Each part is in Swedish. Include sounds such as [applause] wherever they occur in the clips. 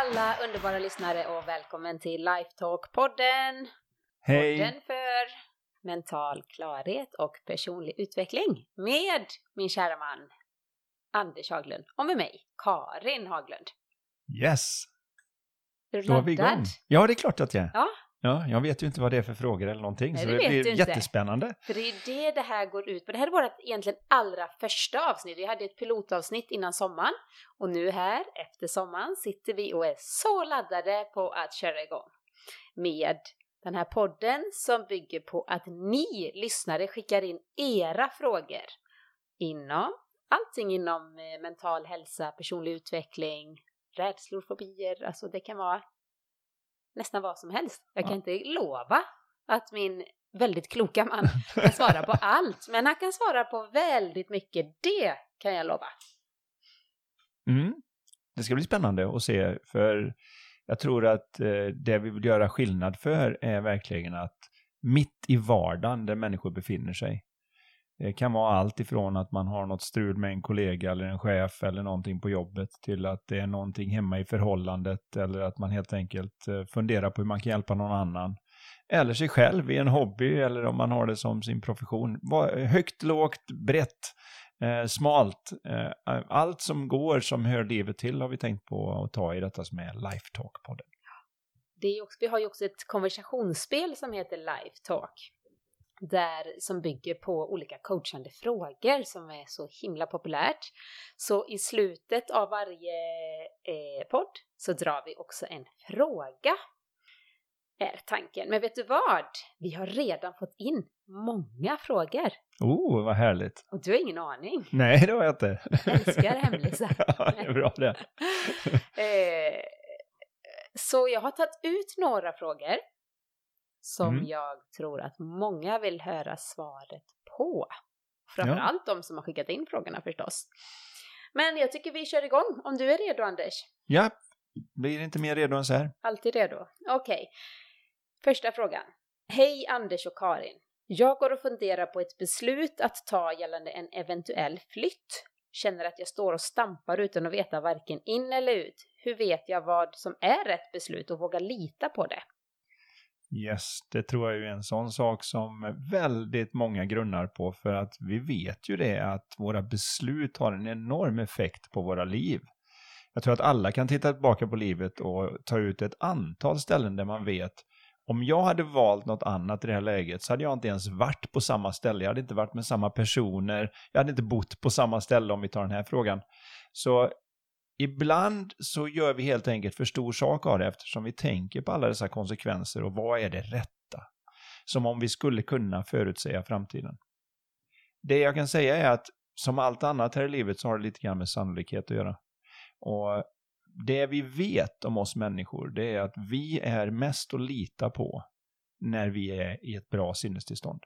alla underbara lyssnare och välkommen till Lifetalk-podden. Hej! Podden för mental klarhet och personlig utveckling med min kära man Anders Haglund och med mig Karin Haglund. Yes! Är du Då är vi igång. laddad? Ja, det är klart att jag är. Ja. Ja, jag vet ju inte vad det är för frågor eller någonting, Nej, så det blir jättespännande. För det är det det här går ut på. Det här är vårt egentligen allra första avsnitt. Vi hade ett pilotavsnitt innan sommaren och nu här efter sommaren sitter vi och är så laddade på att köra igång med den här podden som bygger på att ni lyssnare skickar in era frågor inom allting inom eh, mental hälsa, personlig utveckling, rädslor, fobier, alltså det kan vara nästan vad som helst. Jag kan inte lova att min väldigt kloka man [laughs] kan svara på allt, men han kan svara på väldigt mycket. Det kan jag lova. Mm. Det ska bli spännande att se, för jag tror att eh, det vi vill göra skillnad för är verkligen att mitt i vardagen där människor befinner sig. Det kan vara allt ifrån att man har något strul med en kollega eller en chef eller någonting på jobbet till att det är någonting hemma i förhållandet eller att man helt enkelt eh, funderar på hur man kan hjälpa någon annan. Eller sig själv i en hobby eller om man har det som sin profession. Högt, lågt, brett, eh, smalt. Eh, allt som går som hör livet till har vi tänkt på att ta i detta som är Lifetalk-podden. Det är också, vi har ju också ett konversationsspel som heter Lifetalk. Där, som bygger på olika coachande frågor som är så himla populärt. Så i slutet av varje eh, podd så drar vi också en fråga. Är tanken. Men vet du vad? Vi har redan fått in många frågor. Oh, vad härligt. Och du har ingen aning. Nej, det har jag inte. Älskar hemlisar. [laughs] ja, det är bra det. [laughs] Eh, så jag har tagit ut några frågor som Mm. jag tror att många vill höra svaret på. Framförallt de som har skickat in frågorna förstås. Men jag tycker vi kör igång om du är redo Anders. Ja, blir inte mer redo än så här. Alltid redo. Okej. Första frågan. Hej Anders och Karin. Jag går och funderar på ett beslut att ta gällande en eventuell flytt. Känner att jag står och stampar utan att veta varken in eller ut. Hur vet jag vad som är rätt beslut och vågar lita på det? Yes, det tror jag är en sån sak som väldigt många grunnar på för att vi vet ju det att våra beslut har en enorm effekt på våra liv. Jag tror att alla kan titta tillbaka på livet och ta ut ett antal ställen där man vet om jag hade valt något annat i det här läget så hade jag inte ens varit på samma ställe. Jag hade inte varit med samma personer. Jag hade inte bott på samma ställe om vi tar den här frågan. Så ibland så gör vi helt enkelt för stor sak av det eftersom vi tänker på alla dessa konsekvenser och vad är det rätta? Som om vi skulle kunna förutsäga framtiden. Det jag kan säga är att som allt annat här i livet så har det lite grann med sannolikhet att göra. Och det vi vet om oss människor det är att vi är mest att lita på när vi är i ett bra sinnestillstånd.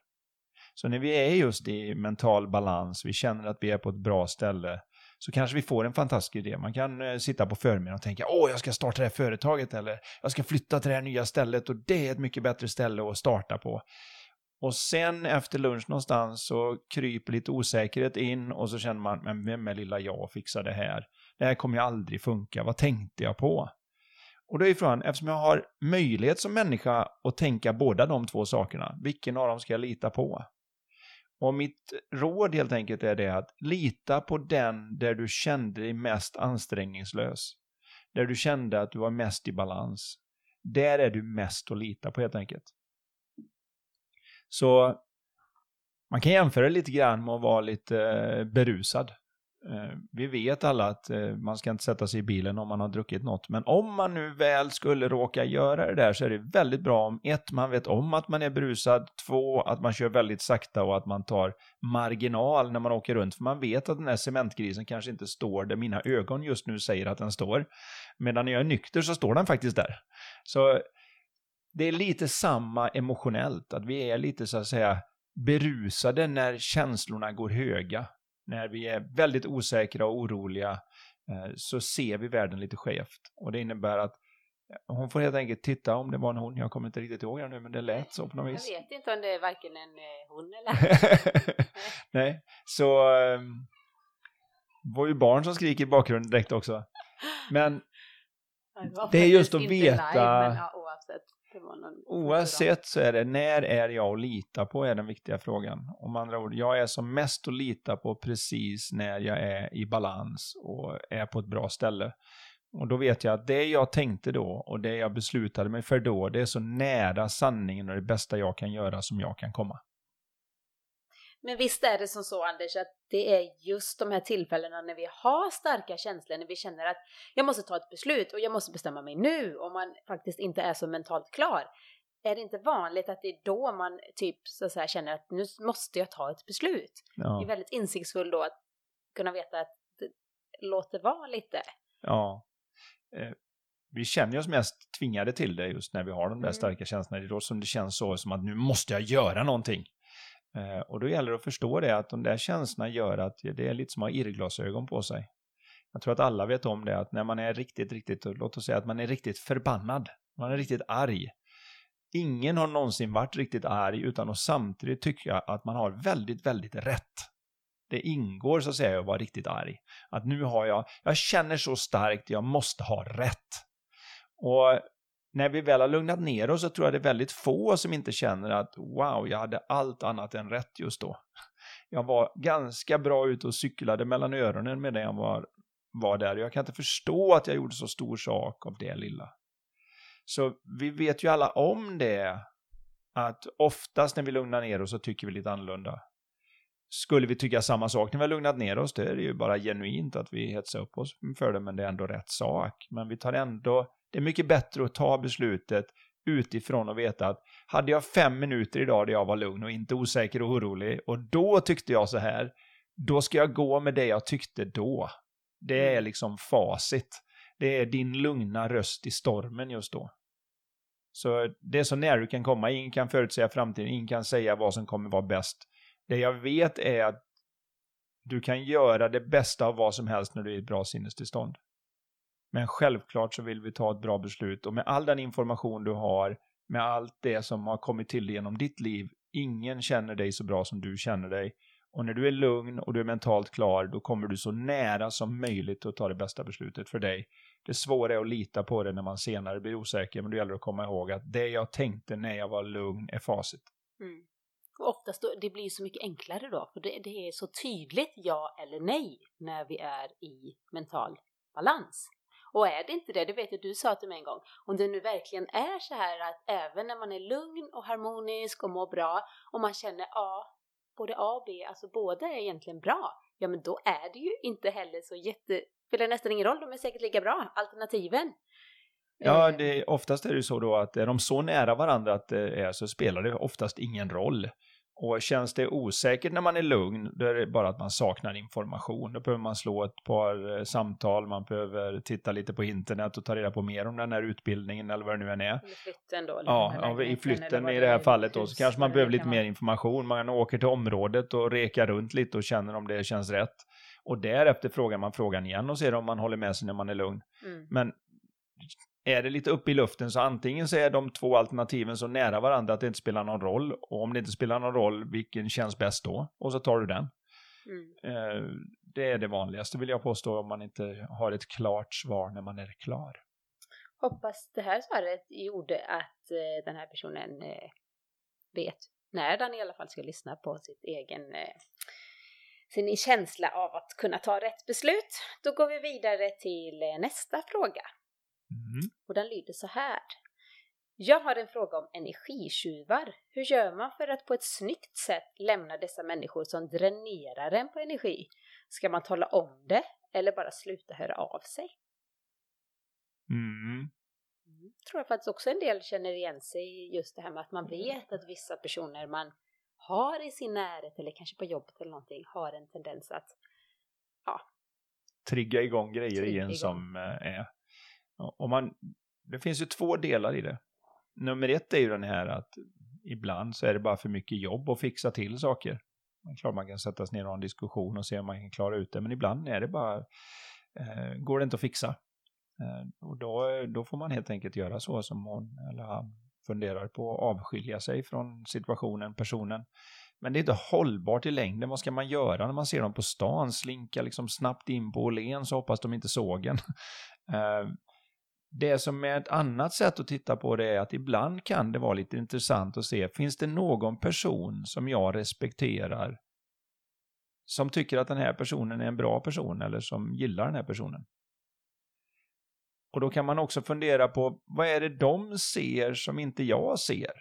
Så när vi är just i mental balans, vi känner att vi är på ett bra ställe, så kanske vi får en fantastisk idé. Man kan eh, sitta på förmiddagen och tänka åh, jag ska starta det här företaget eller jag ska flytta till det här nya stället och det är ett mycket bättre ställe att starta på. Och sen efter lunch någonstans så kryper lite osäkerhet in och så känner man, men vem är lilla jag och fixar det här? Det här kommer ju aldrig funka, vad tänkte jag på? Och då är frågan, eftersom jag har möjlighet som människa att tänka båda de två sakerna, vilken av dem ska jag lita på? Och mitt råd helt enkelt är det att lita på den där du kände dig mest ansträngningslös. Där du kände att du var mest i balans. Där är du mest att lita på helt enkelt. Så man kan jämföra lite grann med att vara lite eh, berusad. Eh, vi vet alla att eh, man ska inte sätta sig i bilen om man har druckit något. Men om man nu väl skulle råka göra det där så är det väldigt bra om ett, man vet om att man är berusad. Två, att man kör väldigt sakta och att man tar marginal när man åker runt. För man vet att den här cementgrisen kanske inte står där mina ögon just nu säger att den står. Medan när jag är nykter så står den faktiskt där. Så det är lite samma emotionellt, att vi är lite så att säga berusade när känslorna går höga. När vi är väldigt osäkra och oroliga eh, så ser vi världen lite skevt. Och det innebär att hon får helt enkelt titta om det var en hon, jag kommer inte riktigt ihåg det nu, men det lät så på något vis. Jag vet inte om det är varken en eh, hon eller [laughs] Nej, så um, var ju barn som skriker i bakgrunden direkt också. Men Det är just att veta- Live, men ja, oavsett. Det var någon Oavsett så är det, när är jag att lita på är den viktiga frågan. Om andra ord, jag är som mest att lita på precis när jag är i balans och är på ett bra ställe. Och då vet jag att det jag tänkte då och det jag beslutade mig för då, det är så nära sanningen och det bästa jag kan göra som jag kan komma. Men visst är det som så Anders att det är just de här tillfällena när vi har starka känslor, när vi känner att jag måste ta ett beslut och jag måste bestämma mig nu och man faktiskt inte är så mentalt klar. Är det inte vanligt att det är då man typ så att säga, känner att nu måste jag ta ett beslut? Det är Ja, väldigt insiktsfull då att kunna veta att det, låt det vara lite. ja. Eh, Vi känner oss mest tvingade till det just när vi har de där Mm. starka känslorna. Det är då som det känns så som att nu måste jag göra någonting. Eh, och då gäller det att förstå det, att de där känslorna gör att det är lite som att ha irrglasögon på sig. Jag tror att alla vet om det, att när man är riktigt, riktigt, låt oss säga att man är riktigt förbannad, man är riktigt arg. Ingen har någonsin varit riktigt arg utan att samtidigt tycka att man har väldigt, väldigt rätt. Det ingår så att säga att vara riktigt arg. Att nu har jag, jag känner så starkt, jag måste ha rätt. Och när vi väl har lugnat ner oss så tror jag det är väldigt få som inte känner att wow, jag hade allt annat än rätt just då. Jag var ganska bra ute och cyklade mellan öronen medan jag var, var där. Jag kan inte förstå att jag gjorde så stor sak av det lilla. Så vi vet ju alla om det, att oftast när vi lugnar ner oss så tycker vi lite annorlunda. Skulle vi tycka samma sak när vi har lugnat ner oss, då är det ju bara genuint att vi hetsar upp oss för det, men det är ändå rätt sak. Men vi tar ändå, det är mycket bättre att ta beslutet utifrån och veta att hade jag fem minuter idag där jag var lugn och inte osäker och orolig och då tyckte jag så här, då ska jag gå med det jag tyckte då. Det är liksom facit. Det är din lugna röst i stormen just då. Så det är så nära du kan komma. Ingen kan förutsäga framtiden, ingen kan säga vad som kommer vara bäst. Det jag vet är att du kan göra det bästa av vad som helst när du är i ett bra sinnestillstånd. Men självklart så vill vi ta ett bra beslut och med all den information du har, med allt det som har kommit till dig genom ditt liv, ingen känner dig så bra som du känner dig. Och när du är lugn och du är mentalt klar, då kommer du så nära som möjligt att ta det bästa beslutet för dig. Det svåra är att lita på det när man senare blir osäker, men det gäller att komma ihåg att det jag tänkte när jag var lugn är facit. Mm. Och oftast då, det blir så mycket enklare då, för det, det är så tydligt ja eller nej när vi är i mental balans. Och är det inte det, det vet jag du sa till mig en gång, om det nu verkligen är så här att även när man är lugn och harmonisk och mår bra och man känner A, både A och B, alltså båda är egentligen bra, ja men då är det ju inte heller så jätte, spelar nästan ingen roll, de är säkert lika bra, alternativen. Ja, Eh, det, oftast är det ju så då att är de så nära varandra att det är så spelar det oftast ingen roll. Och känns det osäkert när man är lugn, då är det bara att man saknar information. Då behöver man slå ett par eh, samtal, man behöver titta lite på internet och ta reda på mer om den här utbildningen eller vad det nu än är. Eller flytten då. Ja, i flytten i det här är, fallet då, så kanske man behöver lite vara. mer information. Man åker till området och rekar runt lite och känner om det känns rätt. Och därefter frågar man frågan igen och ser om man håller med sig när man är lugn. Mm. Men är det lite uppe i luften så antingen så är de två alternativen så nära varandra att det inte spelar någon roll. Och om det inte spelar någon roll, vilken känns bäst då? Och så tar du den. Mm. Eh, det är det vanligaste vill jag påstå om man inte har ett klart svar när man är klar. Hoppas det här svaret gjorde att eh, den här personen eh, vet när den i alla fall ska lyssna på sitt egen sin känsla av att kunna ta rätt beslut. Då går vi vidare till nästa fråga. Mm. Och den lyder så här. Jag har en fråga om energitjuvar. Hur gör man för att på ett snyggt sätt lämna dessa människor som dränerar en på energi? Ska man tala om det eller bara sluta höra av sig? Mm. Mm. Tror jag faktiskt också en del känner igen sig i just det här med att man vet att vissa personer man har i sin närhet eller kanske på jobbet eller någonting har en tendens att Trigga igång grejer Trigga i en igång. som eh, är... Om man, det finns ju två delar i det. Nummer ett är ju den här att ibland så är det bara för mycket jobb att fixa till saker. Men klart man kan sätta sig ner och ha en diskussion och se om man kan klara ut det, men ibland är det bara, eh, går det inte att fixa. Eh, och då, då får man helt enkelt göra så som hon eller han funderar på, avskilja sig från situationen, personen. Men det är inte hållbart i längden. Vad ska man göra när man ser dem på stan? Slinka liksom snabbt in på Åhléns och hoppas de inte såg en. [laughs] Eh, det som är ett annat sätt att titta på det är att ibland kan det vara lite intressant att se, finns det någon person som jag respekterar som tycker att den här personen är en bra person eller som gillar den här personen? Och då kan man också fundera på, vad är det de ser som inte jag ser?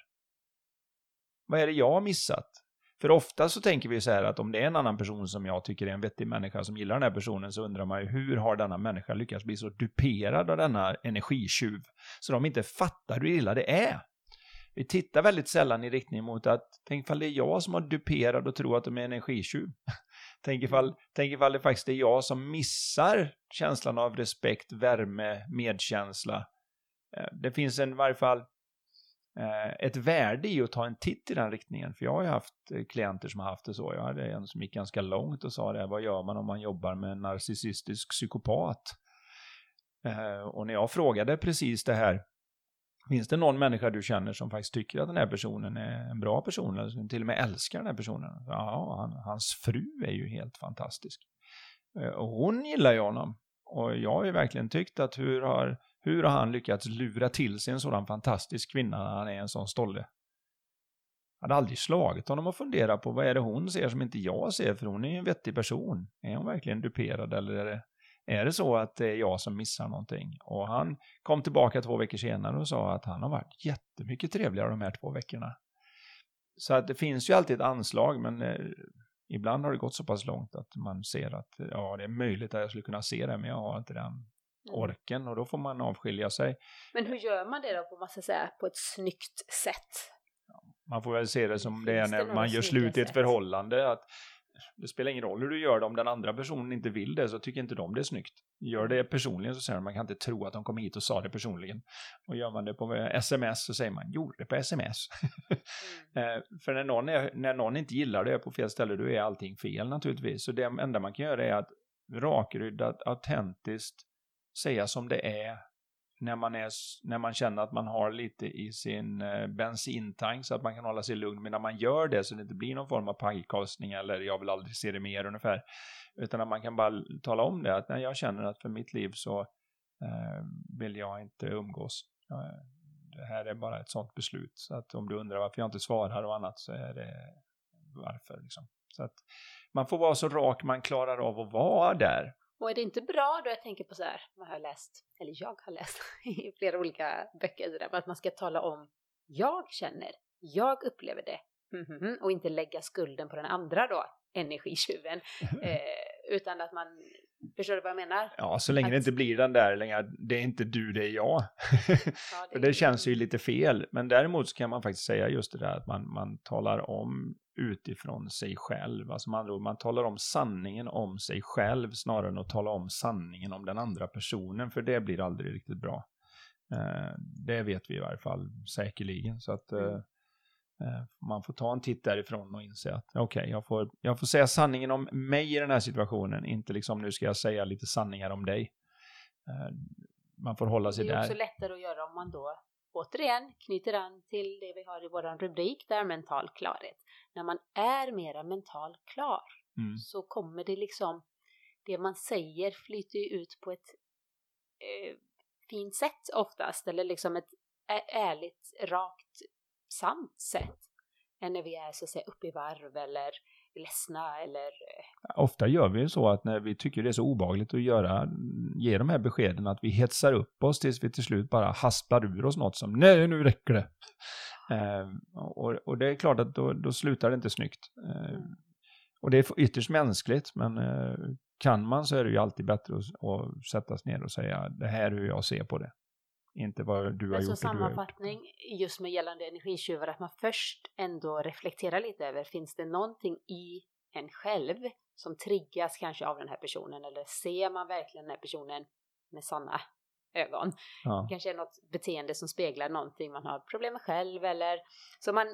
Vad är det jag har missat? För ofta så tänker vi så här att om det är en annan person som jag tycker är en vettig människa som gillar den här personen så undrar man ju hur har denna människa lyckats bli så duperad av denna energitjuv så de inte fattar hur illa det är. Vi tittar väldigt sällan i riktning mot att tänk ifall det är jag som har duperad och tror att de är energitjuv. [laughs] tänk, ifall, tänk ifall det faktiskt är jag som missar känslan av respekt, värme, medkänsla. Eh, det finns en, i varje fall Eh, ett värde i att ta en titt i den riktningen. För jag har ju haft eh, klienter som har haft det så. Jag hade en som gick ganska långt och sa det, vad gör man om man jobbar med en narcissistisk psykopat? Eh, och när jag frågade precis det här, finns det någon människa du känner som faktiskt tycker att den här personen är en bra person, eller som till och med älskar den här personen? Ja, han, hans fru är ju helt fantastisk. Och hon gillar ju honom. Och jag har ju verkligen tyckt att hur har hur har han lyckats lura till sig en sådan fantastisk kvinna när han är en sån stolle? Jag hade aldrig slagit honom att fundera på vad är det hon ser som inte jag ser, för hon är ju en vettig person. Är hon verkligen duperad eller är det, är det så att det är jag som missar någonting? Och han kom tillbaka två veckor senare och sa att han har varit jättemycket trevligare de här två veckorna. Så att det finns ju alltid ett anslag, men eh, ibland har det gått så pass långt att man ser att ja, det är möjligt att jag skulle kunna se det, men jag har inte den orken och då får man avskilja sig. Men hur gör man det då på, man säga, på ett snyggt sätt? Man får väl se det som det är när man gör slut i ett förhållande. Att det spelar ingen roll hur du gör det, om den andra personen inte vill det så tycker inte de det är snyggt. Gör det personligen så säger man, man kan inte tro att de kom hit och sa det personligen. Och gör man det på sms så säger man, gjorde det på sms. mm. [laughs] Eh, för när någon, är, när någon inte gillar det på fel ställe, då är allting fel naturligtvis. Så det enda man kan göra är att rakryddat, autentiskt säga som det är när man, är, när man känner att man har lite i sin eh, bensintank så att man kan hålla sig lugn. Men när man gör det så det inte blir någon form av pajkastning eller jag vill aldrig se det mer ungefär. Utan att man kan bara tala om det att när jag känner att för mitt liv så eh, vill jag inte umgås. Det här är bara ett sånt beslut. Så att om du undrar varför jag inte svarar och annat så är det varför. Liksom. Så att man får vara så rak man klarar av att vara där. Och är det inte bra då jag tänker på så här, vad har jag läst, eller jag har läst [laughs] i flera olika böcker, så där, att man ska tala om jag känner, jag upplever det, mm -hmm, och inte lägga skulden på den andra då, energitjuven, [laughs] eh, utan att man Förstår du vad jag menar? Ja, så länge att... det inte blir den där, länge det är inte du, det är jag. Ja, [laughs] det, det känns ju lite fel. Men däremot så kan man faktiskt säga just det där att man, man talar om utifrån sig själv. Alltså ord, man talar om sanningen om sig själv snarare än att tala om sanningen om den andra personen. För det blir aldrig riktigt bra. Eh, det vet vi i varje fall säkerligen. Så att mm. Eh, man får ta en titt därifrån och inse att okej, okay, jag, får, jag får säga sanningen om mig i den här situationen, inte liksom nu ska jag säga lite sanningar om dig. Eh, man får hålla sig där. Det är där. också lättare att göra om man då återigen knyter an till det vi har i vår rubrik där, mental klarhet. När man är mera mental klar mm. så kommer det liksom, det man säger flyter ju ut på ett eh, fint sätt oftast, eller liksom ett ärligt, rakt sant sätt än när vi är så att säga uppe i varv eller ledsna eller... Eh, Ofta gör vi ju så att när vi tycker det är så obagligt att göra, ge de här beskeden att vi hetsar upp oss tills vi till slut bara hasplar ur oss något som nej nu räcker det. Eh, och, och, det är klart att då, då slutar det inte snyggt. Eh, och det är ytterst mänskligt men eh, kan man så är det ju alltid bättre att, att sätta sig ner och säga det här är hur jag ser på det. Inte vad du har Men gjort. Så sammanfattning just med gällande energitjuvar, att man först ändå reflekterar lite över, finns det någonting i en själv som triggas kanske av den här personen eller ser man verkligen den här personen med sådana ögon? Ja. Kanske är något beteende som speglar någonting man har problem med själv eller så man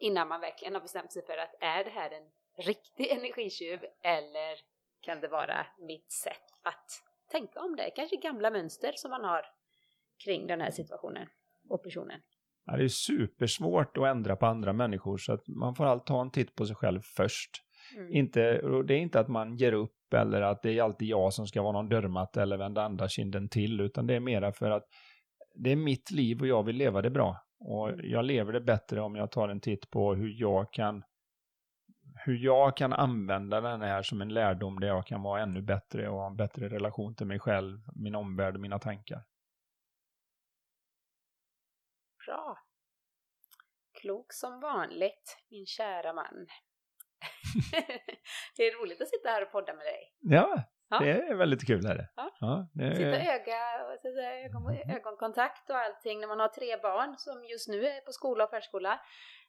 innan man verkligen har bestämt sig för att är det här en riktig [laughs] energitjuv eller kan det vara mitt sätt att tänka om det? Kanske gamla mönster som man har kring den här situationen och personen. Ja, det är supersvårt att ändra på andra människor så att man får allt ta en titt på sig själv först. Mm. Inte, det är inte att man ger upp eller att det är alltid jag som ska vara någon dörrmatta eller vända andra kinden till, utan det är mera för att det är mitt liv och jag vill leva det bra. Och mm. jag lever det bättre om jag tar en titt på hur jag kan hur jag kan använda den här som en lärdom där jag kan vara ännu bättre och ha en bättre relation till mig själv, min omvärld och mina tankar. Bra. Klok som vanligt, min kära man. [laughs] det är roligt att sitta här och podda med dig. Ja, ja. det är väldigt kul. Är det. Ja. Ja, det. Sitta öga, ögon, ögonkontakt och allting när man har tre barn som just nu är på skola och förskola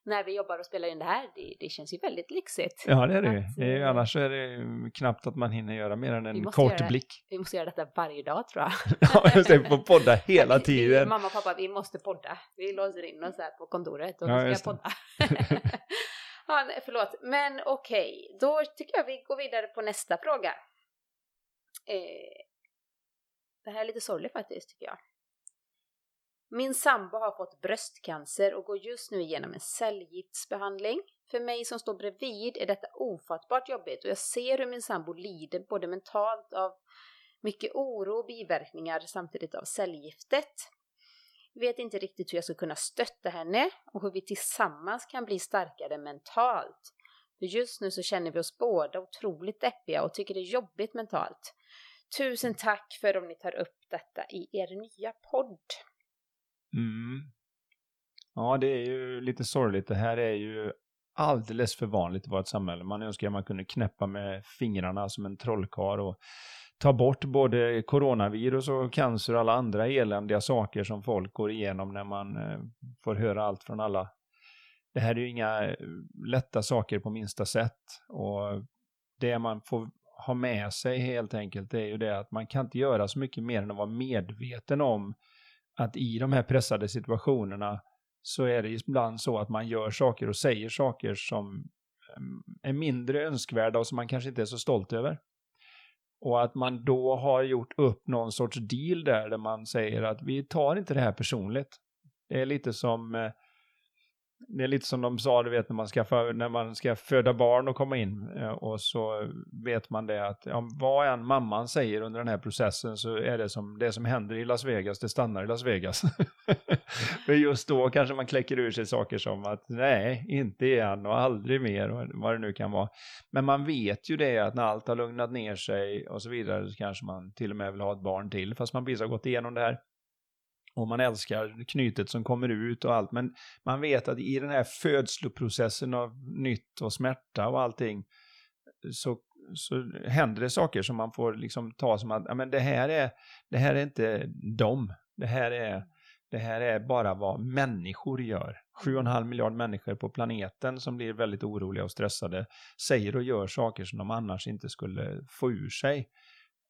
när vi jobbar och spelar in det här, det, det känns ju väldigt lyxigt. Ja, det är det. Att, det är, annars är det knappt att man hinner göra mer än en kort göra, blick. Vi måste göra detta varje dag tror jag. [laughs] ja, just det, vi får podda hela [laughs] tiden. Mamma och pappa, vi måste podda. Vi låser in oss här på kontoret och ja, vi ska podda. [laughs] ja, förlåt, men okej, okay. då tycker jag vi går vidare på nästa fråga. Eh, det här är lite sorgligt faktiskt tycker jag. Min sambo har fått bröstcancer och går just nu igenom en cellgiftsbehandling. För mig som står bredvid är detta ofattbart jobbigt och jag ser hur min sambo lider både mentalt av mycket oro och biverkningar samtidigt av cellgiftet. Vet inte riktigt hur jag ska kunna stötta henne och hur vi tillsammans kan bli starkare mentalt. För just nu så känner vi oss båda otroligt deppiga och tycker det är jobbigt mentalt. Tusen tack för om ni tar upp detta i er nya podd. Mm. Ja, det är ju lite sorgligt. Det här är ju alldeles för vanligt i vårt samhälle. Man önskar att man kunde knäppa med fingrarna som en trollkar och ta bort både coronavirus och cancer och alla andra eländiga saker som folk går igenom när man eh, får höra allt från alla. Det här är ju inga eh, lätta saker på minsta sätt och det man får ha med sig helt enkelt är ju det att man kan inte göra så mycket mer än att vara medveten om att i de här pressade situationerna så är det ibland så att man gör saker och säger saker som ehm, är mindre önskvärda och som man kanske inte är så stolt över. Och att man då har gjort upp någon sorts deal där, där man säger att vi tar inte det här personligt. Det är lite som eh, det är lite som de sa, du vet när man ska, för, när man ska föda barn och komma in eh, och så vet man det att ja, vad än mamman säger under den här processen så är det som det som händer i Las Vegas, det stannar i Las Vegas. [laughs] för just då kanske man kläcker ur sig saker som att nej, inte igen och aldrig mer och vad det nu kan vara. Men man vet ju det att när allt har lugnat ner sig och så vidare så kanske man till och med vill ha ett barn till fast man precis har gått igenom det här och man älskar knytet som kommer ut och allt. Men man vet att i den här födsloprocessen av nytt och smärta och allting så, så händer det saker som man får liksom ta som att ja, men det, här är, det här är inte dem. Det här är, det här är bara vad människor gör. 7,5 miljard människor på planeten som blir väldigt oroliga och stressade säger och gör saker som de annars inte skulle få ur sig.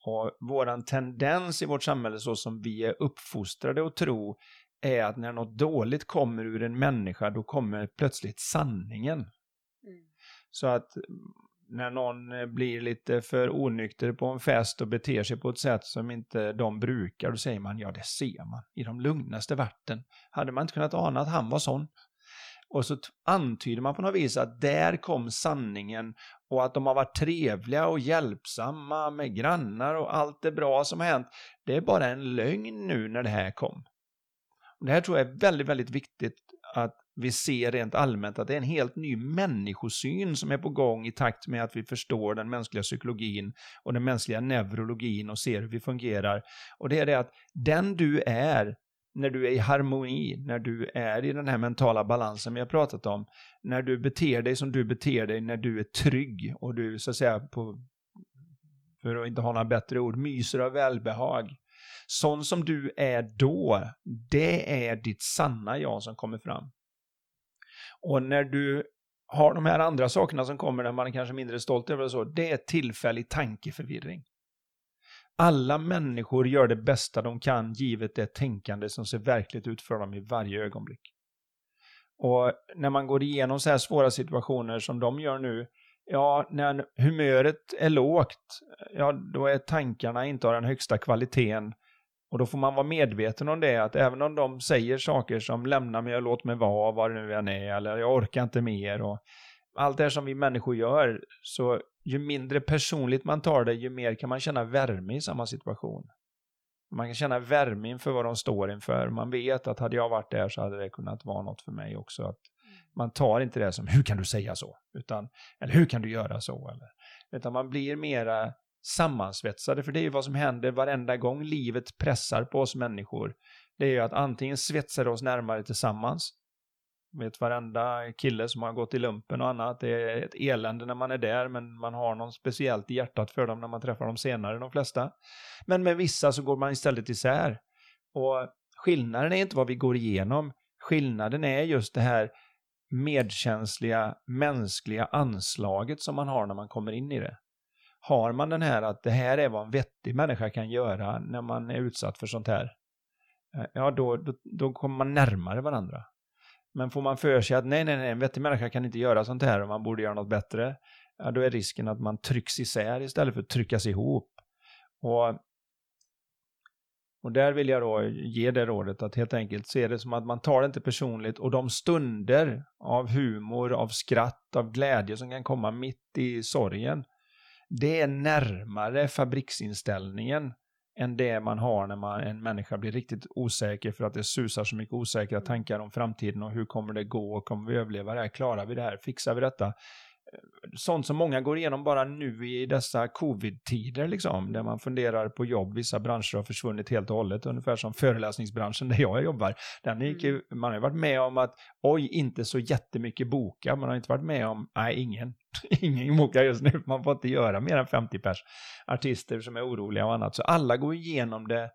Och våran tendens i vårt samhälle så som vi är uppfostrade att tro är att när något dåligt kommer ur en människa då kommer plötsligt sanningen. Mm. Så att mm, när någon eh, blir lite för onykter på en fest och beter sig på ett sätt som inte de brukar, då säger man ja det ser man i de lugnaste vatten. Hade man inte kunnat ana att han var sån? Och så antyder man på något vis att där kom sanningen och att de har varit trevliga och hjälpsamma med grannar och allt det bra som har hänt. Det är bara en lögn nu när det här kom. Det här tror jag är väldigt, väldigt viktigt att vi ser rent allmänt att det är en helt ny människosyn som är på gång i takt med att vi förstår den mänskliga psykologin och den mänskliga neurologin och ser hur vi fungerar. Och det är det att den du är, när du är i harmoni, när du är i den här mentala balansen vi har pratat om, när du beter dig som du beter dig, när du är trygg och du så att säga på, för att inte ha några bättre ord, myser av välbehag. Sån som du är då, det är ditt sanna jag som kommer fram. Och när du har de här andra sakerna som kommer när man är kanske mindre stolt över det så, det är tillfällig tankeförvirring. Alla människor gör det bästa de kan givet det tänkande som ser verkligt ut för dem i varje ögonblick. Och när man går igenom så här svåra situationer som de gör nu, ja, när humöret är lågt, ja, då är tankarna inte av den högsta kvaliteten. Och då får man vara medveten om det, att även om de säger saker som lämna mig och låt mig vara, vad det nu än är, eller jag orkar inte mer, och allt det här som vi människor gör, så ju mindre personligt man tar det, ju mer kan man känna värme i samma situation. Man kan känna värme inför vad de står inför. Man vet att hade jag varit där så hade det kunnat vara något för mig också. Att man tar inte det som hur kan du säga så? Utan, eller hur kan du göra så? Eller, utan man blir mera sammansvetsade, för det är ju vad som händer varenda gång livet pressar på oss människor. Det är ju att antingen svetsar oss närmare tillsammans, vet varenda kille som har gått i lumpen och annat, det är ett elände när man är där, men man har någon speciellt i hjärtat för dem när man träffar dem senare, de flesta. Men med vissa så går man istället isär. Och skillnaden är inte vad vi går igenom, skillnaden är just det här medkänsliga, mänskliga anslaget som man har när man kommer in i det. Har man den här att det här är vad en vettig människa kan göra när man är utsatt för sånt här, eh, ja då, då, då kommer man närmare varandra. Men får man för sig att nej, nej, nej, en vettig människa kan inte göra sånt här och man borde göra något bättre, ja, då är risken att man trycks isär istället för att tryckas ihop. Och, och där vill jag då ge det rådet att helt enkelt se det som att man tar det inte personligt och de stunder av humor, av skratt, av glädje som kan komma mitt i sorgen, det är närmare fabriksinställningen än det man har när man, en människa blir riktigt osäker för att det susar så mycket osäkra tankar om framtiden och hur kommer det gå och kommer vi överleva det här, klarar vi det här, fixar vi detta? Sånt som många går igenom bara nu i dessa covid-tider liksom, där man funderar på jobb, vissa branscher har försvunnit helt och hållet, ungefär som föreläsningsbranschen där jag jobbar. Den gick ju, man har ju varit med om att, oj, inte så jättemycket boka, man har inte varit med om, nej, ingen, [laughs] ingen bokar just nu, man får inte göra mer än 50 pers artister som är oroliga och annat. Så alla går igenom det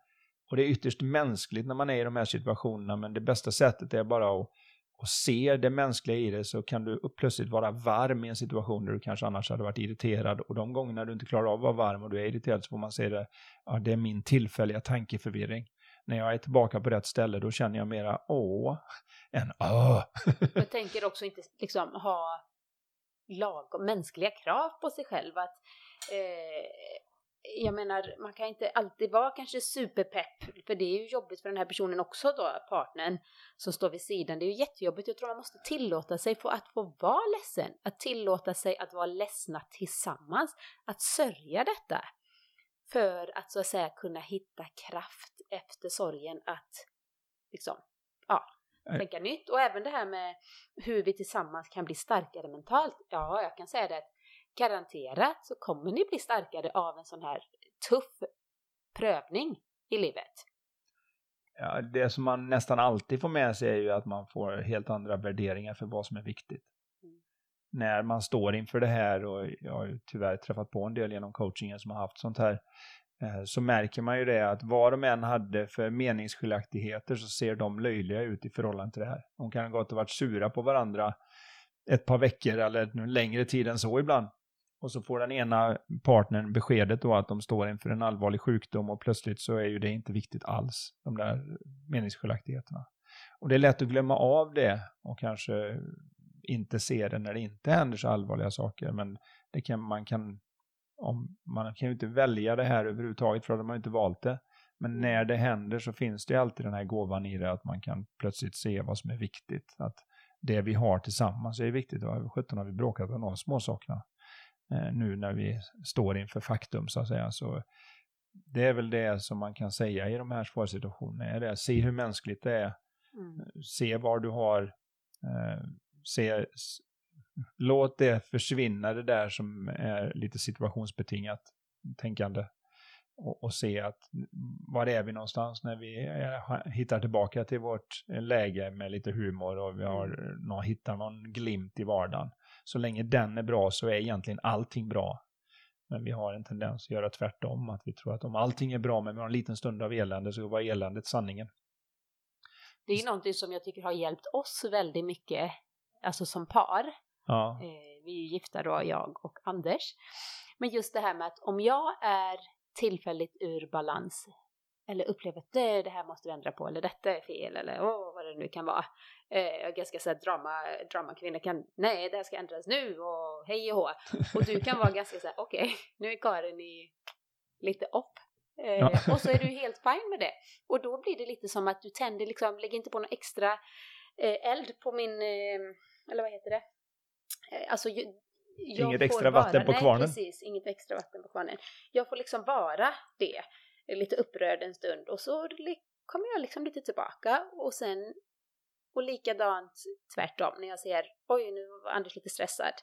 och det är ytterst mänskligt när man är i de här situationerna, men det bästa sättet är bara att och ser det mänskliga i det så kan du plötsligt vara varm i en situation där du kanske annars hade varit irriterad. Och de gångerna du inte klarar av att vara varm och du är irriterad så får man se det, ja det är min tillfälliga tankeförvirring. När jag är tillbaka på rätt ställe då känner jag mera åh än åh. jag tänker också inte liksom ha lagom mänskliga krav på sig själv. Att, eh, jag menar, man kan inte alltid vara kanske superpepp, för det är ju jobbigt för den här personen också då, partnern som står vid sidan. Det är ju jättejobbigt. Jag tror man måste tillåta sig för att få vara ledsen, att tillåta sig att vara ledsna tillsammans, att sörja detta. För att så att säga kunna hitta kraft efter sorgen att liksom, ja, tänka nytt. Och även det här med hur vi tillsammans kan bli starkare mentalt. Ja, jag kan säga det garanterat så kommer ni bli starkare av en sån här tuff prövning i livet. Ja, det som man nästan alltid får med sig är ju att man får helt andra värderingar för vad som är viktigt. Mm. När man står inför det här och jag har ju tyvärr träffat på en del genom coachingen som har haft sånt här Eh, så märker man ju det att vad de än hade för meningsskiljaktigheter så ser de löjliga ut i förhållande till det här. De kan ha gått och varit sura på varandra ett par veckor eller längre tid än så ibland. Och så får den ena partnern beskedet då att de står inför en allvarlig sjukdom och plötsligt så är ju det inte viktigt alls, de där meningsskiljaktigheterna. Och det är lätt att glömma av det och kanske inte se det när det inte händer så allvarliga saker, men det kan, man kan om, man kan ju inte välja det här överhuvudtaget för att man ju inte valt det. Men när det händer så finns det alltid den här gåvan i det att man kan plötsligt se vad som är viktigt. Att det vi har tillsammans är viktigt. Vad sjutton har vi bråkat om de småsakerna? Eh, nu när vi står inför faktum så att säga. Så det är väl det som man kan säga i de här svåra situationerna. Är det, se hur mänskligt det är. Mm. Se var du har, eh, se, låt det försvinna det där som är lite situationsbetingat tänkande. Och, och se att var är vi någonstans när vi är, hittar tillbaka till vårt läge med lite humor och vi har mm. någon, hittar någon glimt i vardagen. Så länge den är bra så är egentligen allting bra. Men vi har en tendens att göra tvärtom, att vi tror att om allting är bra men vi har en liten stund av elände så var eländet sanningen. Det är någonting som jag tycker har hjälpt oss väldigt mycket, alltså som par. Ja. Eh, vi är gifta då, jag och Anders. Men just det här med att om jag är tillfälligt ur balans eller upplever att det, det här måste vi ändra på eller detta är fel eller åh, det nu kan vara. Eh, ganska såhär drama, dramakvinna kan, nej det här ska ändras nu och hej och hå. Och du kan vara [laughs] ganska såhär, okej, okay, nu är Karin i lite upp. Eh. Och så är du helt fine med det. Och då blir det lite som att du tänder liksom, lägger inte på någon extra eh, eld på min, eh, eller vad heter det? eh, alltså jag Inget extra vatten på nej, kvarnen. precis, inget extra vatten på kvarnen. Jag får liksom vara det, lite upprörd en stund och så kommer jag liksom lite tillbaka och sen och likadant tvärtom när jag ser oj nu var Anders lite stressad.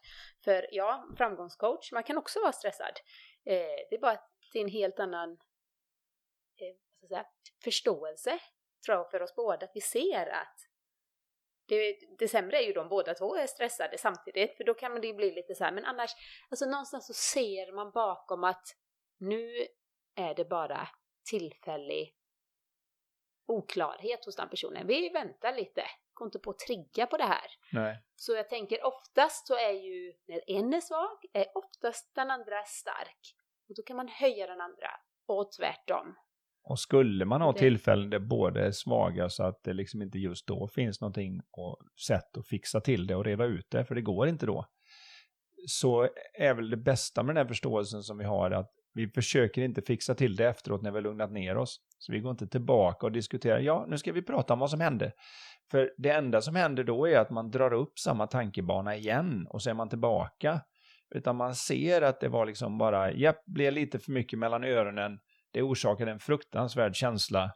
För ja, framgångscoach, man kan också vara stressad. Eh, det är bara att det är en helt annan eh, vad ska jag säga, förståelse tror jag för oss båda, att vi ser att det, det sämre är ju de båda två är stressade samtidigt, för då kan det ju bli lite så här, men annars, alltså någonstans så ser man bakom att nu är det bara tillfällig oklarhet hos den personen. Vi väntar lite, går inte på att trigga på det här. Nej. Så jag tänker oftast så är ju, när en är svag, är oftast den andra stark. Och då kan man höja den andra, och tvärtom. Och skulle man ha Det- tillfällen där båda är svaga så att det liksom inte just då finns någonting och sätt att fixa till det och reda ut det, för det går inte då. Så är väl det bästa med den här förståelsen som vi har att vi försöker inte fixa till det efteråt när vi har lugnat ner oss. Så vi går inte tillbaka och diskuterar, ja nu ska vi prata om vad som hände. För det enda som händer då är att man drar upp samma tankebana igen och så är man tillbaka. Utan man ser att det var liksom bara, japp, blev lite för mycket mellan öronen, det orsakade en fruktansvärd känsla.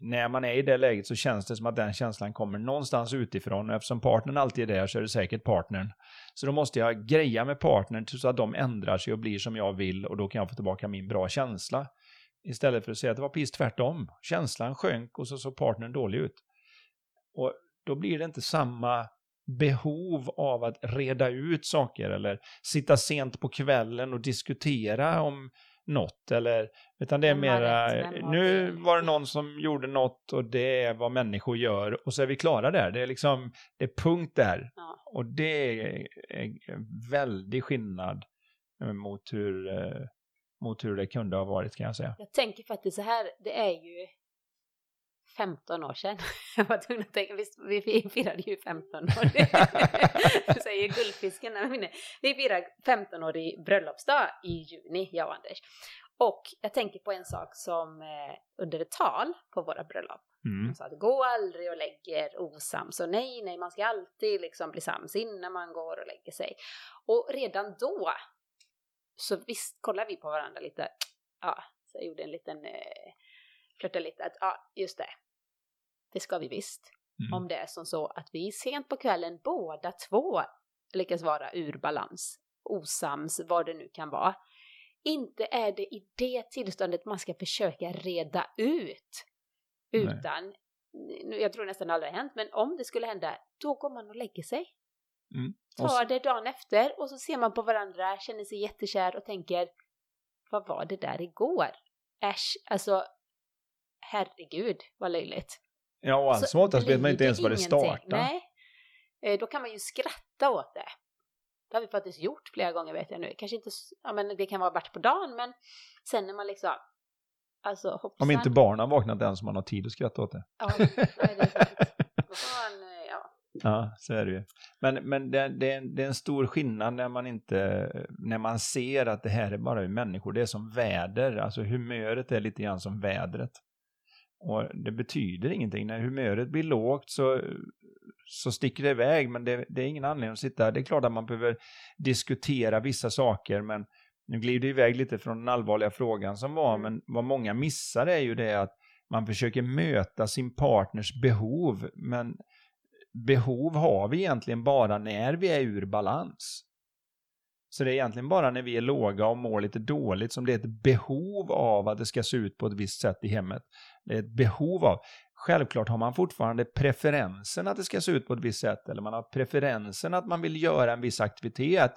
När man är i det läget så känns det som att den känslan kommer någonstans utifrån och eftersom partnern alltid är där så är det säkert partnern. Så då måste jag greja med partnern så att de ändrar sig och blir som jag vill och då kan jag få tillbaka min bra känsla. Istället för att säga att det var precis tvärtom. Känslan sjönk och så såg partnern dålig ut. Och då blir det inte samma behov av att reda ut saker eller sitta sent på kvällen och diskutera om något eller utan det är mera nu var det någon som gjorde något och det är vad människor gör och så är vi klara där. Det är liksom det är punkt där Ja. och det är en väldig skillnad eh, mot hur eh, mot hur det kunde ha varit kan jag säga. Jag tänker faktiskt så här, det är ju 15 år sedan. [laughs] Jag var tvungen att tänka, visst, vi firade ju 15 år. [laughs] Jag säger guldfisken, nej, vi firar 15 år i bröllopsdag i juni, jag och Anders. Och jag tänker på en sak som eh, under ett tal på våra bröllop. Mm. Han sa att gå aldrig och lägger osams och nej, nej, man ska alltid liksom bli sams innan man går och lägger sig. Och redan då så visst kollar vi på varandra lite. Ja, så jag gjorde en liten eh, flörtade lite att ja, just det. Det ska vi visst. Mm. Om det är som så att vi sent på kvällen båda två lyckas vara ur balans, osams, vad det nu kan vara. Inte är det i det tillståndet man ska försöka reda ut. Nej. Utan, nu- jag tror nästan aldrig har hänt, men om det skulle hända, då går man och lägger sig. Mm. Tar det dagen efter och så ser man på varandra, känner sig jättekär och tänker vad var det där igår? Äsch, alltså herregud vad löjligt. Ja, och allt Så som oftast vet man inte ens var det startar. Nej, Eh, då kan man ju skratta åt det. Det har vi faktiskt gjort flera gånger vet jag nu. Kanske inte, ja men det kan vara vart på dagen men sen när man liksom, alltså hoppsan. Om inte barnen har vaknat än så man har tid att skratta åt det. Ja, nej, det är sant. Då får man, ja. Så är det ju. Men, men det, det, är en, det är en stor skillnad när man inte, när man ser att det här är bara människor, det är som väder, alltså humöret är lite grann som vädret. Och det betyder ingenting, när humöret blir lågt så, så sticker det iväg, men det, det är ingen anledning att sitta, det är klart att man behöver diskutera vissa saker, men nu glider det iväg lite från den allvarliga frågan som var, Mm. men vad många missar är ju det att man försöker möta sin partners behov, men behov har vi egentligen bara när vi är ur balans. Så det är egentligen bara när vi är låga och mår lite dåligt som det är ett behov av att det ska se ut på ett visst sätt i hemmet. Det är ett behov av. Självklart har man fortfarande preferensen att det ska se ut på ett visst sätt eller man har preferensen att man vill göra en viss aktivitet.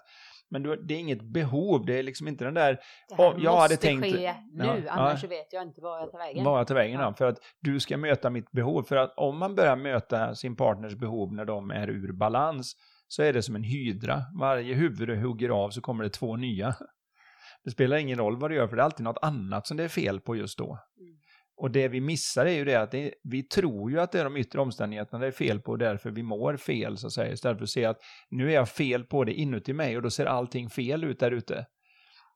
Men det är inget behov, det är liksom inte den där Det här jag hade måste tänkt- ske nu, Ja, annars ja. vet jag inte vad jag tar vägen. Var jag tar vägen Ja. För att du ska möta mitt behov. För att om man börjar möta sin partners behov när de är ur balans så är det som en hydra. Varje huvud du hugger av så kommer det två nya. Det spelar ingen roll vad du gör för det är alltid något annat som det är fel på just då. Mm. Och det vi missar är ju det att det, vi tror ju att det är de yttre omständigheterna det är fel på och därför vi mår fel så att säga. Istället för att se att nu är jag fel på det inuti mig och då ser allting fel ut där ute.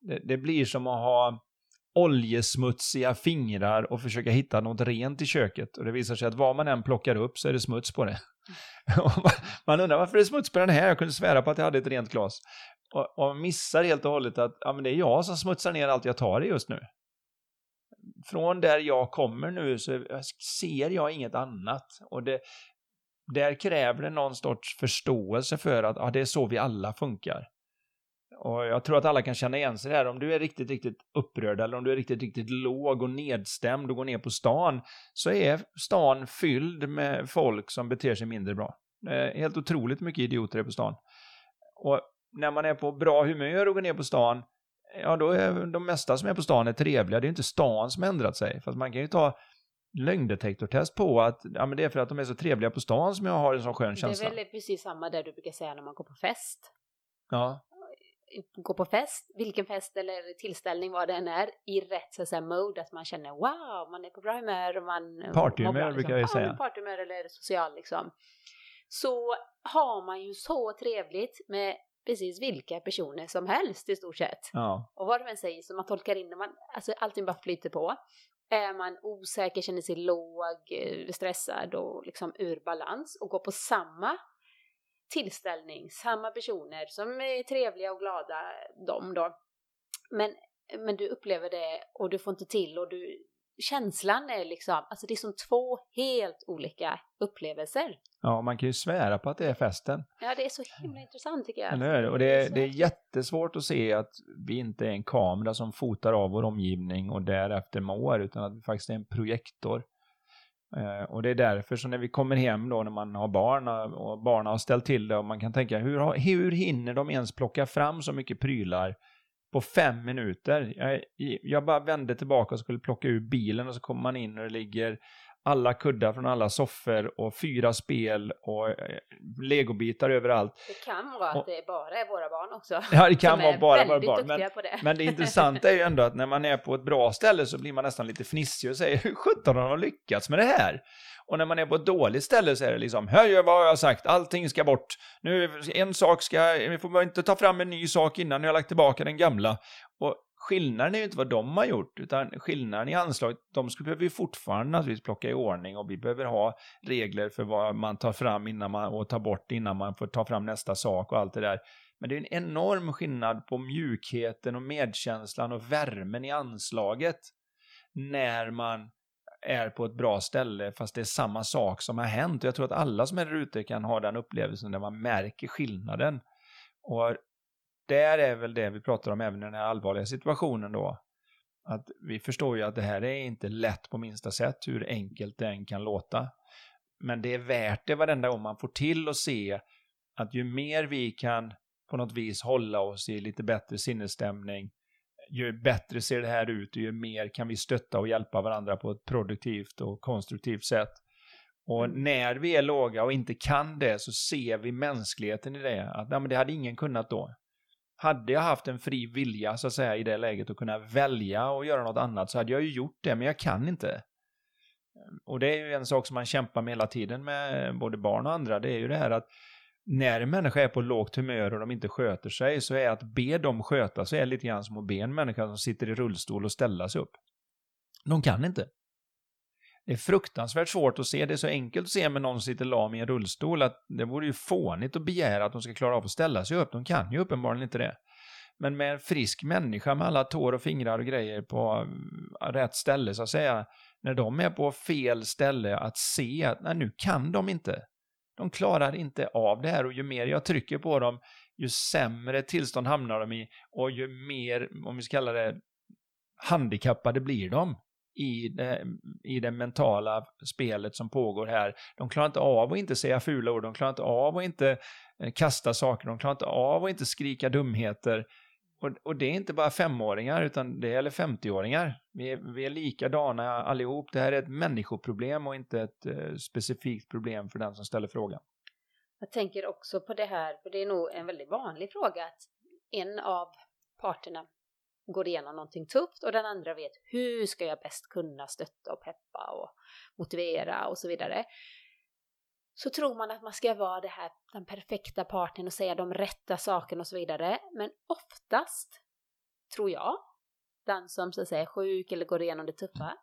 Det, det blir som att ha oljesmutsiga fingrar och försöka hitta något rent i köket. Och det visar sig att vad man än plockar upp så är det smuts på det. [laughs] man undrar varför det är smuts på den här? Jag kunde svära på att jag hade ett rent glas. Och, och missar helt och hållet att ja, men det är jag som smutsar ner allt jag tar i just nu. Från där jag kommer nu så ser jag inget annat. Och det, där kräver det någon sorts förståelse för att ja, det är så vi alla funkar. Och jag tror att alla kan känna igen sig här. Om du är riktigt, riktigt upprörd eller om du är riktigt, riktigt låg och nedstämd och går ner på stan så är stan fylld med folk som beter sig mindre bra. Helt otroligt mycket idioter är på stan. Och när man är på bra humör och går ner på stan, ja då är de mesta som är på stan är trevliga. Det är inte stan som ändrat sig. Fast man kan ju ta lögndetektortest på att ja, men det är för att de är så trevliga på stan som jag har en sån skön känsla. Det är väl precis samma där du brukar säga när man går på fest. Ja. Gå på fest, vilken fest eller tillställning vad det än är, i rätt så säga, mode, att man känner wow, man är på bra humör och man... Partyhumör liksom. brukar jag ju säga. Ja, partyhumör eller social liksom. Så har man ju så trevligt med precis vilka personer som helst i stort sett. Ja. Och vad de än säger så man tolkar in det, man, alltså allting bara flyter på. Är man osäker, känner sig låg, eh, stressad och liksom ur balans och går på samma tillställning, samma personer som är trevliga och glada, de då. Men, men du upplever det och du får inte till och du känslan är liksom, alltså det är som två helt olika upplevelser. Ja, man kan ju svära på att det är festen. Ja, det är så himla intressant tycker jag. Eller Och det är, det är jättesvårt att se att vi inte är en kamera som fotar av vår omgivning och därefter mår, utan att vi faktiskt är en projektor. Eh, och det är därför så när vi kommer hem då när man har barn och barnen har ställt till det och man kan tänka hur, hur hinner de ens plocka fram så mycket prylar på fem minuter. Jag, jag bara vände tillbaka och skulle plocka ur bilen och så kommer man in och det ligger alla kuddar från alla soffor och fyra spel och eh, legobitar överallt. Det kan vara att det bara är våra barn också. Ja, det kan vara bara våra barn. Men, det. men det intressanta är ju ändå att när man är på ett bra ställe så blir man nästan lite fnissig och säger hur sjutton har de lyckats med det här? Och när man är på ett dåligt ställe så är det liksom, hör vad har jag sagt, allting ska bort. Nu, en sak ska, vi får inte ta fram en ny sak innan jag har lagt tillbaka den gamla. Och skillnaden är ju inte vad de har gjort, utan skillnaden i anslaget, de skulle behöver ju fortfarande naturligtvis plocka i ordning och vi behöver ha regler för vad man tar fram innan man, och tar bort innan man får ta fram nästa sak och allt det där. Men det är en enorm skillnad på mjukheten och medkänslan och värmen i anslaget när man är på ett bra ställe fast det är samma sak som har hänt. Och jag tror att alla som är där ute kan ha den upplevelsen där man märker skillnaden. Och där är väl det vi pratar om även i den här allvarliga situationen då. Att vi förstår ju att det här är inte lätt på minsta sätt, hur enkelt det än kan låta. Men det är värt det varenda gång man får till att se att ju mer vi kan på något vis hålla oss i lite bättre sinnesstämning, ju bättre ser det här ut och ju mer kan vi stötta och hjälpa varandra på ett produktivt och konstruktivt sätt. Och mm. när vi är låga och inte kan det så ser vi mänskligheten i det. Att nej, men det hade ingen kunnat då. Hade jag haft en fri vilja så att säga i det läget att kunna välja och göra något annat så hade jag ju gjort det, men jag kan inte. Och det är ju en sak som man kämpar med hela tiden med både barn och andra, det är ju det här att när en människa är på lågt humör och de inte sköter sig så är att be dem sköta sig är lite grann som att be en människa som sitter i rullstol och ställa sig upp. De kan inte. Det är fruktansvärt svårt att se. Det är så enkelt att se med någon som sitter lam i en rullstol att det vore ju fånigt att begära att de ska klara av att ställa sig upp. De kan ju uppenbarligen inte det. Men med en frisk människa med alla tår och fingrar och grejer på äh, rätt ställe så att säga, när de är på fel ställe att se att nej, nu kan de inte. De klarar inte av det här och ju mer jag trycker på dem, ju sämre tillstånd hamnar de i och ju mer, om vi ska kalla det, handikappade blir de i det, i det mentala spelet som pågår här. De klarar inte av att inte säga fula ord, de klarar inte av att inte eh, kasta saker, de klarar inte av att inte skrika dumheter. Och, och det är inte bara femåringar, utan det gäller 50-åringar. Vi är, vi är likadana allihop. Det här är ett människoproblem och inte ett eh, specifikt problem för den som ställer frågan. Jag tänker också på det här, för det är nog en väldigt vanlig fråga att en av parterna går igenom någonting tufft och den andra vet hur ska jag bäst kunna stötta och peppa och motivera och så vidare. Så tror man att man ska vara det här, den perfekta partnern och säga de rätta sakerna och så vidare. Men oftast, tror jag, den som så att säga är sjuk eller går igenom det tuffa.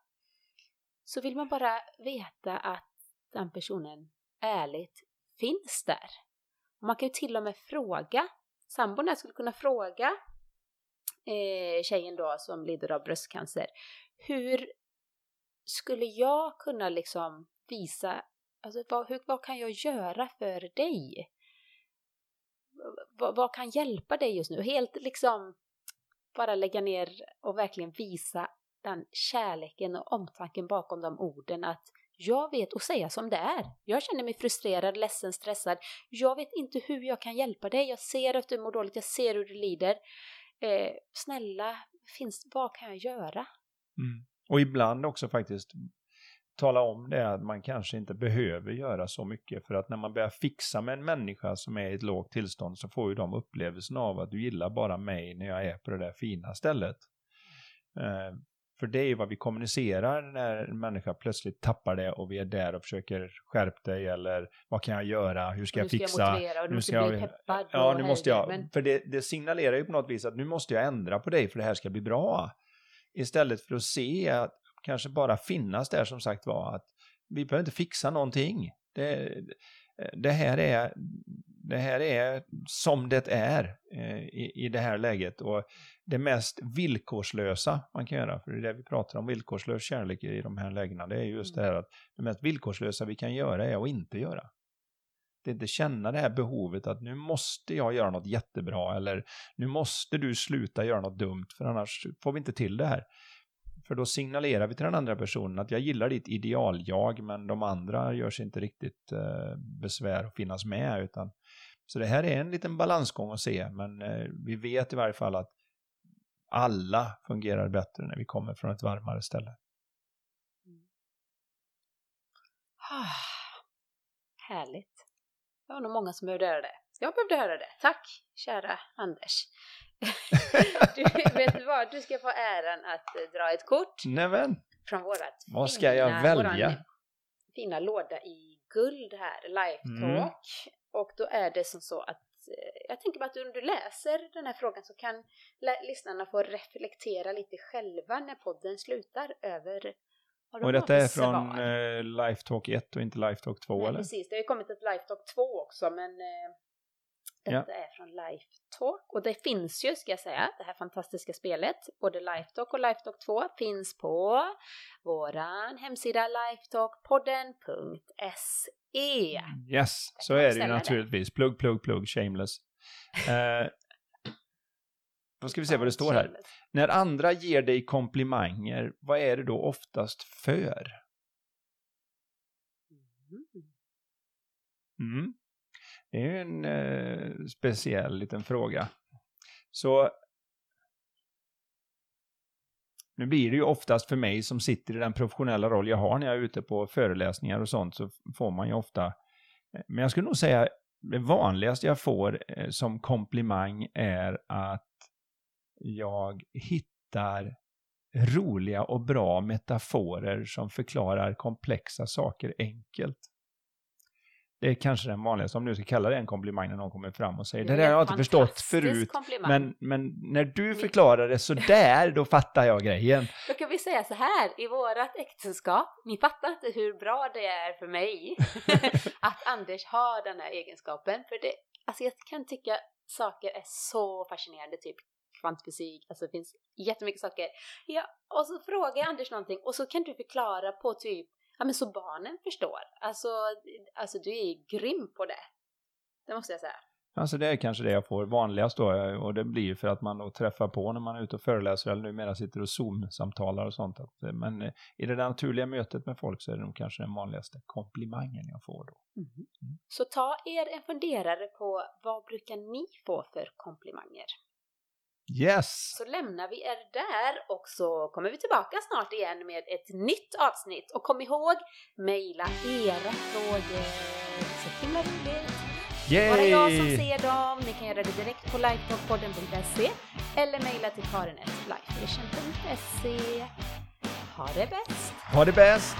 Så vill man bara veta att den personen ärligt finns där. Man kan ju till och med fråga, sambon skulle kunna fråga eh, tjejen då som lider av bröstcancer. Hur skulle jag kunna liksom visa, alltså vad, hur, vad kan jag göra för dig? Vad, vad kan hjälpa dig just nu? Helt liksom bara lägga ner och verkligen visa den kärleken och omtanken bakom de orden att jag vet och säga som det är. Jag känner mig frustrerad, ledsen, stressad. Jag vet inte hur jag kan hjälpa dig. Jag ser att du mår dåligt, jag ser hur du lider. Eh, snälla, finns, vad kan jag göra? Mm. Och ibland också faktiskt tala om det att man kanske inte behöver göra så mycket för att när man börjar fixa med en människa som är i ett lågt tillstånd så får ju de upplevelsen av att du gillar bara mig när jag är på det där fina stället. Eh, för det är ju vad vi kommunicerar när en människa plötsligt tappar det och vi är där och försöker skärpa dig eller vad kan jag göra, hur ska jag fixa? Nu ska jag motivera och du måste bli peppad. Ja, nu måste jag. Men... För det, det signalerar ju på något vis att nu måste jag ändra på dig för det här ska bli bra. Istället för att se att kanske bara finnas där som sagt var att vi behöver inte fixa någonting. Det, det, här, är, det här är som det är eh, i, i det här läget och det mest villkorslösa man kan göra, för det är det vi pratar om, villkorslös kärlek i de här lägena, det är just det här att det mest villkorslösa vi kan göra är att inte göra. Det är inte känna det här behovet att nu måste jag göra något jättebra eller nu måste du sluta göra något dumt för annars får vi inte till det här. För då signalerar vi till den andra personen att jag gillar ditt ideal-jag men de andra gör sig inte riktigt eh, besvär att finnas med. Utan, så det här är en liten balansgång att se men eh, vi vet i varje fall att alla fungerar bättre när vi kommer från ett varmare ställe. Mm. Härligt. Det var nog många som behövde höra det. Jag behövde höra det. Tack, kära Anders du, vet du vad, du ska få äran att eh, dra ett kort. Nämen. Från vårat Vad ska fina, jag välja? fina låda i guld här, Life mm. Talk. Mm. Och då är det som så att eh, jag tänker bara att om du läser den här frågan så kan lyssnarna få reflektera lite själva när podden slutar över och detta är från eh, Lifetalk 1 och inte Lifetalk 2 Nej, eller? precis. Det har ju kommit ett Lifetalk 2 också men eh, detta ja. är från Lifetalk och det finns ju, ska jag säga, det här fantastiska spelet, både Lifetalk och Lifetalk 2 finns på våran hemsida lifetalkpodden.se. Yes, så är det ju naturligtvis. Det. Plugg, plugg, plugg, shameless. [laughs] uh, då ska vi se vad det står här. När andra ger dig komplimanger, vad är det då oftast för? Mm. Det är ju en eh, speciell liten fråga. Så nu blir det ju oftast för mig som sitter i den professionella roll jag har när jag är ute på föreläsningar och sånt så får man ju ofta, eh, men jag skulle nog säga det vanligaste jag får eh, som komplimang är att jag hittar roliga och bra metaforer som förklarar komplexa saker enkelt. Det är kanske den vanligaste, om du ska kalla det en komplimang när någon kommer fram och säger det, där har jag inte förstått förut. Men, men när du förklarar det så där, då fattar jag grejen. [laughs] Då kan vi säga så här, i vårat äktenskap, ni fattar inte hur bra det är för mig [laughs] att Anders har den här egenskapen. För det, alltså jag kan tycka saker är så fascinerande, typ kvantfysik, alltså det finns jättemycket saker. Ja, och så frågar jag Anders någonting och så kan du förklara på typ ja men så barnen förstår. Alltså, alltså du är grym på det. Det måste jag säga. Alltså det är kanske det jag får vanligast då och det blir för att man då träffar på när man är ute och föreläser eller numera sitter och zoom-samtalar och sånt. Men eh, i det naturliga mötet med folk så är det nog kanske den vanligaste komplimangen jag får då. Mm. Mm. Så ta er en funderare på vad brukar ni få för komplimanger? Yes! Så lämnar vi er där och så kommer vi tillbaka snart igen med ett nytt avsnitt. Och kom ihåg, mejla era frågor. Så himla roligt! Yay! Bara jag som ser dem. Ni kan göra det direkt på lifetalkpodden.se eller mejla till karin.lifevision.se. Ha det bäst! Ha det bäst!